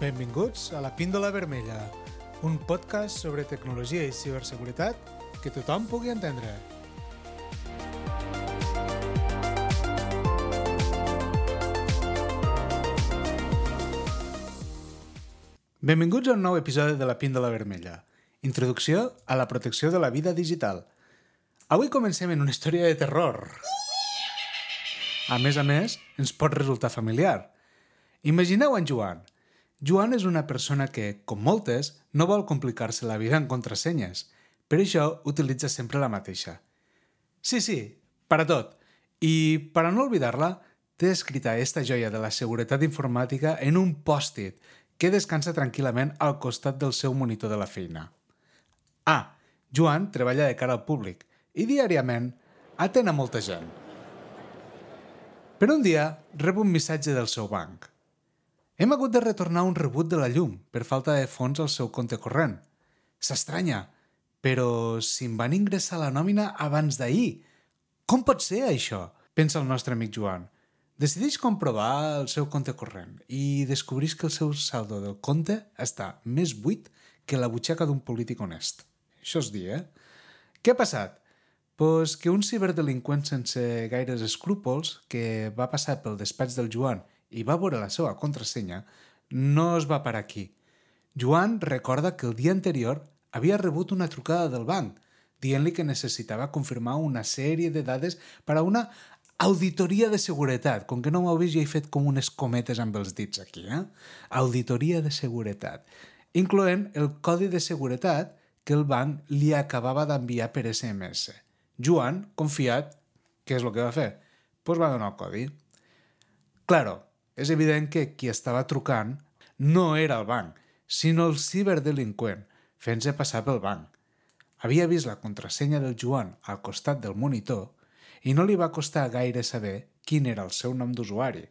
Benvinguts a la Píndola Vermella, un podcast sobre tecnologia i ciberseguretat que tothom pugui entendre. Benvinguts a un nou episodi de la Píndola Vermella, introducció a la protecció de la vida digital. Avui comencem en una història de terror. A més a més, ens pot resultar familiar. Imagineu en Joan. Joan és una persona que, com moltes, no vol complicar-se la vida en contrasenyes. Per això utilitza sempre la mateixa. Sí, sí, per a tot. I, per a no oblidar-la, té escrita esta joia de la seguretat informàtica en un pòstit que descansa tranquil·lament al costat del seu monitor de la feina. Ah, Joan treballa de cara al públic i diàriament atén a molta gent. Per un dia rep un missatge del seu banc. Hem hagut de retornar un rebut de la llum per falta de fons al seu compte corrent. S'estranya, però si em van ingressar la nòmina abans d'ahir. Com pot ser això? Pensa el nostre amic Joan. Decideix comprovar el seu compte corrent i descobreix que el seu saldo del compte està més buit que la butxaca d'un polític honest. Això és dir, eh? Què ha passat? Pues que un ciberdelinqüent sense gaires escrúpols que va passar pel despatx del Joan i va veure la seva contrasenya no es va parar aquí. Joan recorda que el dia anterior havia rebut una trucada del banc dient-li que necessitava confirmar una sèrie de dades per a una auditoria de seguretat. Com que no m'heu vist, ja he fet com unes cometes amb els dits aquí, eh? Auditoria de seguretat. Incloent el codi de seguretat que el banc li acabava d'enviar per SMS. Joan, confiat, què és el que va fer? Doncs pues va donar el codi. Claro, és evident que qui estava trucant no era el banc, sinó el ciberdelinqüent, fent-se passar pel banc. Havia vist la contrasenya del Joan al costat del monitor i no li va costar gaire saber quin era el seu nom d'usuari.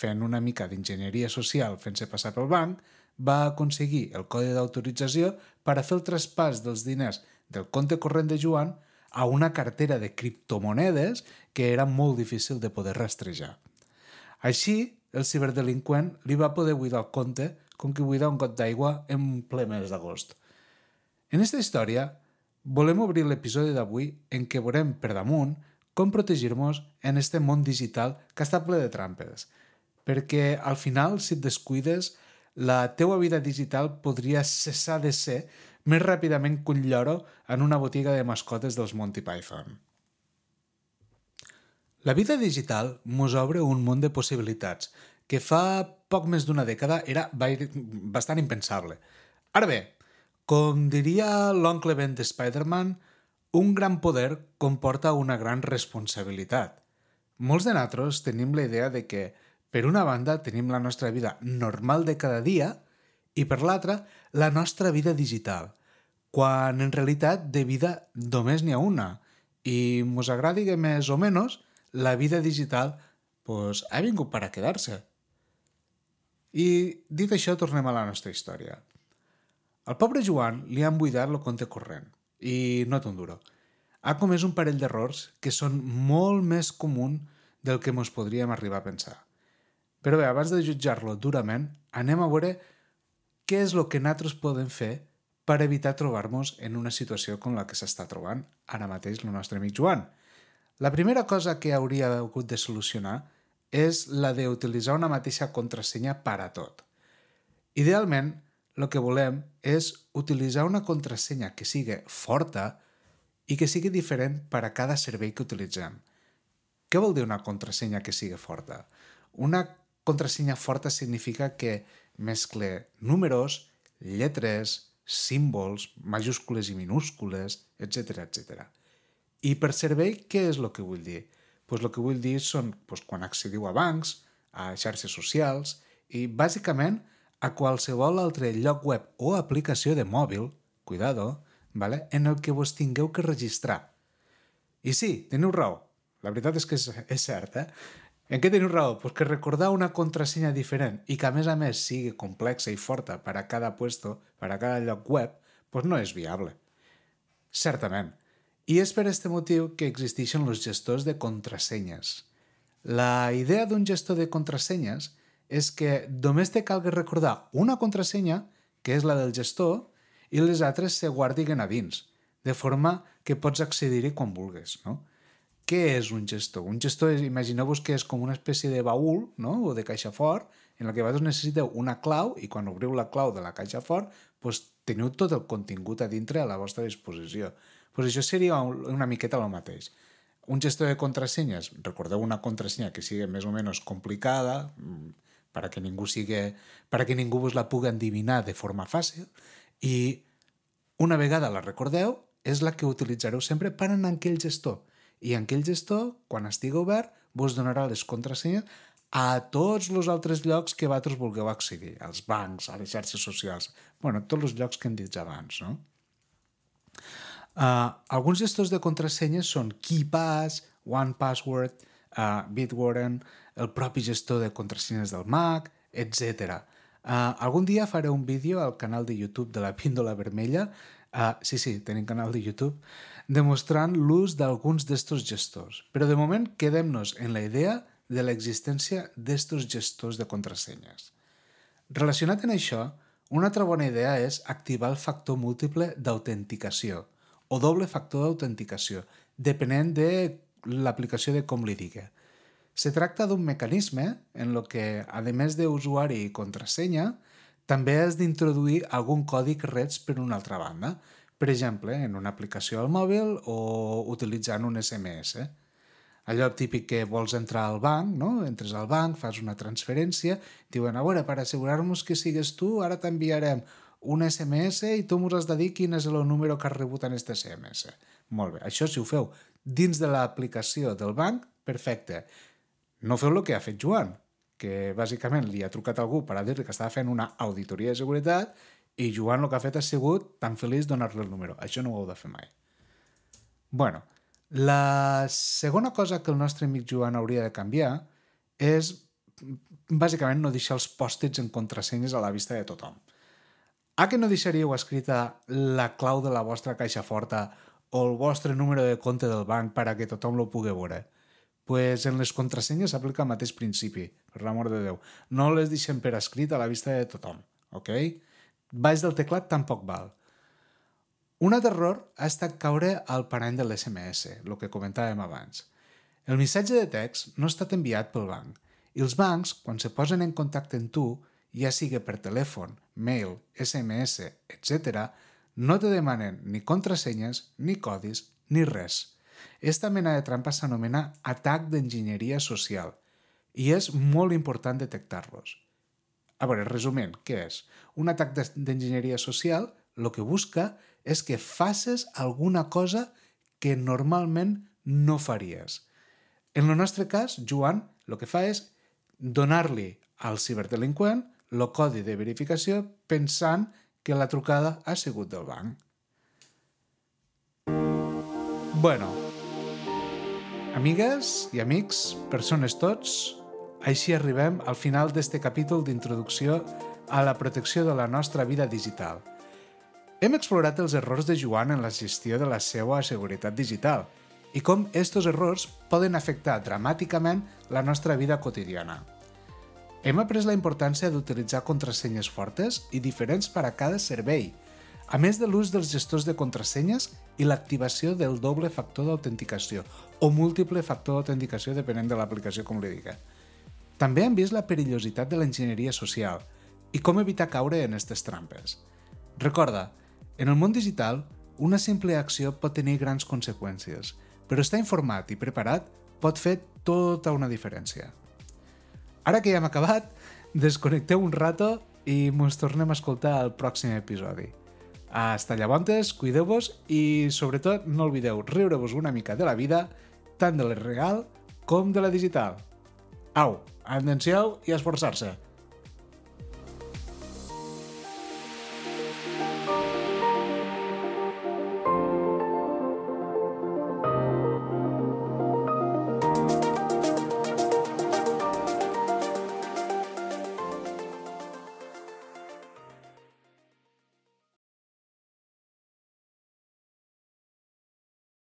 Fent una mica d'enginyeria social fent-se passar pel banc, va aconseguir el codi d'autorització per a fer el traspàs dels diners del compte corrent de Joan a una cartera de criptomonedes que era molt difícil de poder rastrejar. Així, el ciberdelinqüent li va poder buidar el compte com que buida un got d'aigua en ple mes d'agost. En aquesta història, volem obrir l'episodi d'avui en què veurem per damunt com protegir-nos en este món digital que està ple de trampes. Perquè al final, si et descuides, la teua vida digital podria cessar de ser més ràpidament que un lloro en una botiga de mascotes dels Monty Python. La vida digital mos obre un món de possibilitats que fa poc més d'una dècada era bastant impensable. Ara bé, com diria l'oncle Ben de Spider-Man, un gran poder comporta una gran responsabilitat. Molts de nosaltres tenim la idea de que, per una banda, tenim la nostra vida normal de cada dia i, per l'altra, la nostra vida digital, quan en realitat de vida només n'hi ha una i mos agradi més o menys la vida digital pues, ha vingut per a quedar-se. I dit això, tornem a la nostra història. Al pobre Joan li han buidat el compte corrent i no té un duro. Ha comès un parell d'errors que són molt més común del que ens podríem arribar a pensar. Però bé, abans de jutjar-lo durament, anem a veure què és el que nosaltres podem fer per evitar trobar-nos en una situació com la que s'està trobant ara mateix el nostre amic Joan. La primera cosa que hauria hagut de solucionar és la d'utilitzar una mateixa contrasenya per a tot. Idealment, el que volem és utilitzar una contrasenya que sigui forta i que sigui diferent per a cada servei que utilitzem. Què vol dir una contrasenya que sigui forta? Una contrasenya forta significa que mescle números, lletres, símbols, majúscules i minúscules, etc etc. I per servei, què és el que vull dir? Pues el que vull dir són pues, quan accediu a bancs, a xarxes socials i, bàsicament, a qualsevol altre lloc web o aplicació de mòbil, cuidado, vale? en el que vos tingueu que registrar. I sí, teniu raó. La veritat és que és, és cert, eh? En què teniu raó? Pues que recordar una contrasenya diferent i que a més a més sigui complexa i forta per a cada puesto, per a cada lloc web, pues no és viable. Certament. I és per aquest motiu que existeixen els gestors de contrasenyes. La idea d'un gestor de contrasenyes és que només te calga recordar una contrasenya, que és la del gestor, i les altres se guardiguen a dins, de forma que pots accedir-hi quan vulguis, no? Què és un gestor? Un gestor, imagineu-vos que és com una espècie de baúl no? o de caixa fort en la que vosaltres necessiteu una clau i quan obriu la clau de la caixa fort doncs, teniu tot el contingut a dintre a la vostra disposició. Pues això seria una miqueta el mateix. Un gestor de contrasenyes, recordeu una contrasenya que sigui més o menys complicada, mm, per a que ningú sigui, per a que ningú vos la pugui endivinar de forma fàcil, i una vegada la recordeu, és la que utilitzareu sempre per en aquell gestor. I en aquell gestor, quan estigui obert, vos donarà les contrasenyes a tots els altres llocs que vosaltres vulgueu accedir, als bancs, a les xarxes socials, bueno, tots els llocs que hem dit abans, no? Uh, alguns gestors de contrasenyes són KeePass, OnePassword, uh, Bitwarden, el propi gestor de contrasenyes del Mac, etc. Uh, algun dia faré un vídeo al canal de YouTube de la Píndola Vermella, uh, sí, sí, tenim canal de YouTube, demostrant l'ús d'alguns d'estos gestors. Però de moment quedem-nos en la idea de l'existència d'estos gestors de contrasenyes. Relacionat amb això, una altra bona idea és activar el factor múltiple d'autenticació o doble factor d'autenticació, depenent de l'aplicació de com li digui. Se tracta d'un mecanisme en el que, a més d'usuari i contrasenya, també has d'introduir algun codi que rets per una altra banda, per exemple, en una aplicació al mòbil o utilitzant un SMS allò típic que vols entrar al banc, no? Entres al banc, fas una transferència, diuen, a veure, per assegurar-nos que sigues tu, ara t'enviarem un SMS i tu m'ho has de dir quin és el número que has rebut en aquest SMS. Molt bé, això si ho feu dins de l'aplicació del banc, perfecte. No feu el que ha fet Joan, que bàsicament li ha trucat algú per a dir que estava fent una auditoria de seguretat i Joan el que ha fet ha sigut tan feliç donar-li el número. Això no ho heu de fer mai. Bueno, la segona cosa que el nostre amic Joan hauria de canviar és bàsicament no deixar els pòstits en contrasenyes a la vista de tothom. A que no deixaríeu escrita la clau de la vostra caixa forta o el vostre número de compte del banc per a que tothom lo pugui veure? pues en les contrasenyes s'aplica el mateix principi, per l'amor de Déu. No les deixem per escrit a la vista de tothom, ok? Baix del teclat tampoc val. Un altre error ha estat caure al parany de l'SMS, el que comentàvem abans. El missatge de text no ha estat enviat pel banc i els bancs, quan se posen en contacte amb tu, ja sigui per telèfon, mail, SMS, etc., no te demanen ni contrasenyes, ni codis, ni res. Esta mena de trampa s'anomena atac d'enginyeria social i és molt important detectar-los. A veure, resumint, què és? Un atac d'enginyeria social el que busca és que faces alguna cosa que normalment no faries. En el nostre cas, Joan el que fa és donar-li al ciberdelinqüent el codi de verificació pensant que la trucada ha sigut del banc. Bueno, amigues i amics, persones tots, així arribem al final d'este capítol d'introducció a la protecció de la nostra vida digital – hem explorat els errors de Joan en la gestió de la seva seguretat digital i com estos errors poden afectar dramàticament la nostra vida quotidiana. Hem après la importància d'utilitzar contrasenyes fortes i diferents per a cada servei, a més de l'ús dels gestors de contrasenyes i l'activació del doble factor d'autenticació o múltiple factor d'autenticació depenent de l'aplicació com li diga. També hem vist la perillositat de l'enginyeria social i com evitar caure en aquestes trampes. Recorda, en el món digital, una simple acció pot tenir grans conseqüències, però estar informat i preparat pot fer tota una diferència. Ara que ja hem acabat, desconnecteu un rato i ens tornem a escoltar al pròxim episodi. Hasta llavors, cuideu-vos i, sobretot, no oblideu riure-vos una mica de la vida, tant de la real com de la digital. Au, atenció i esforçar-se!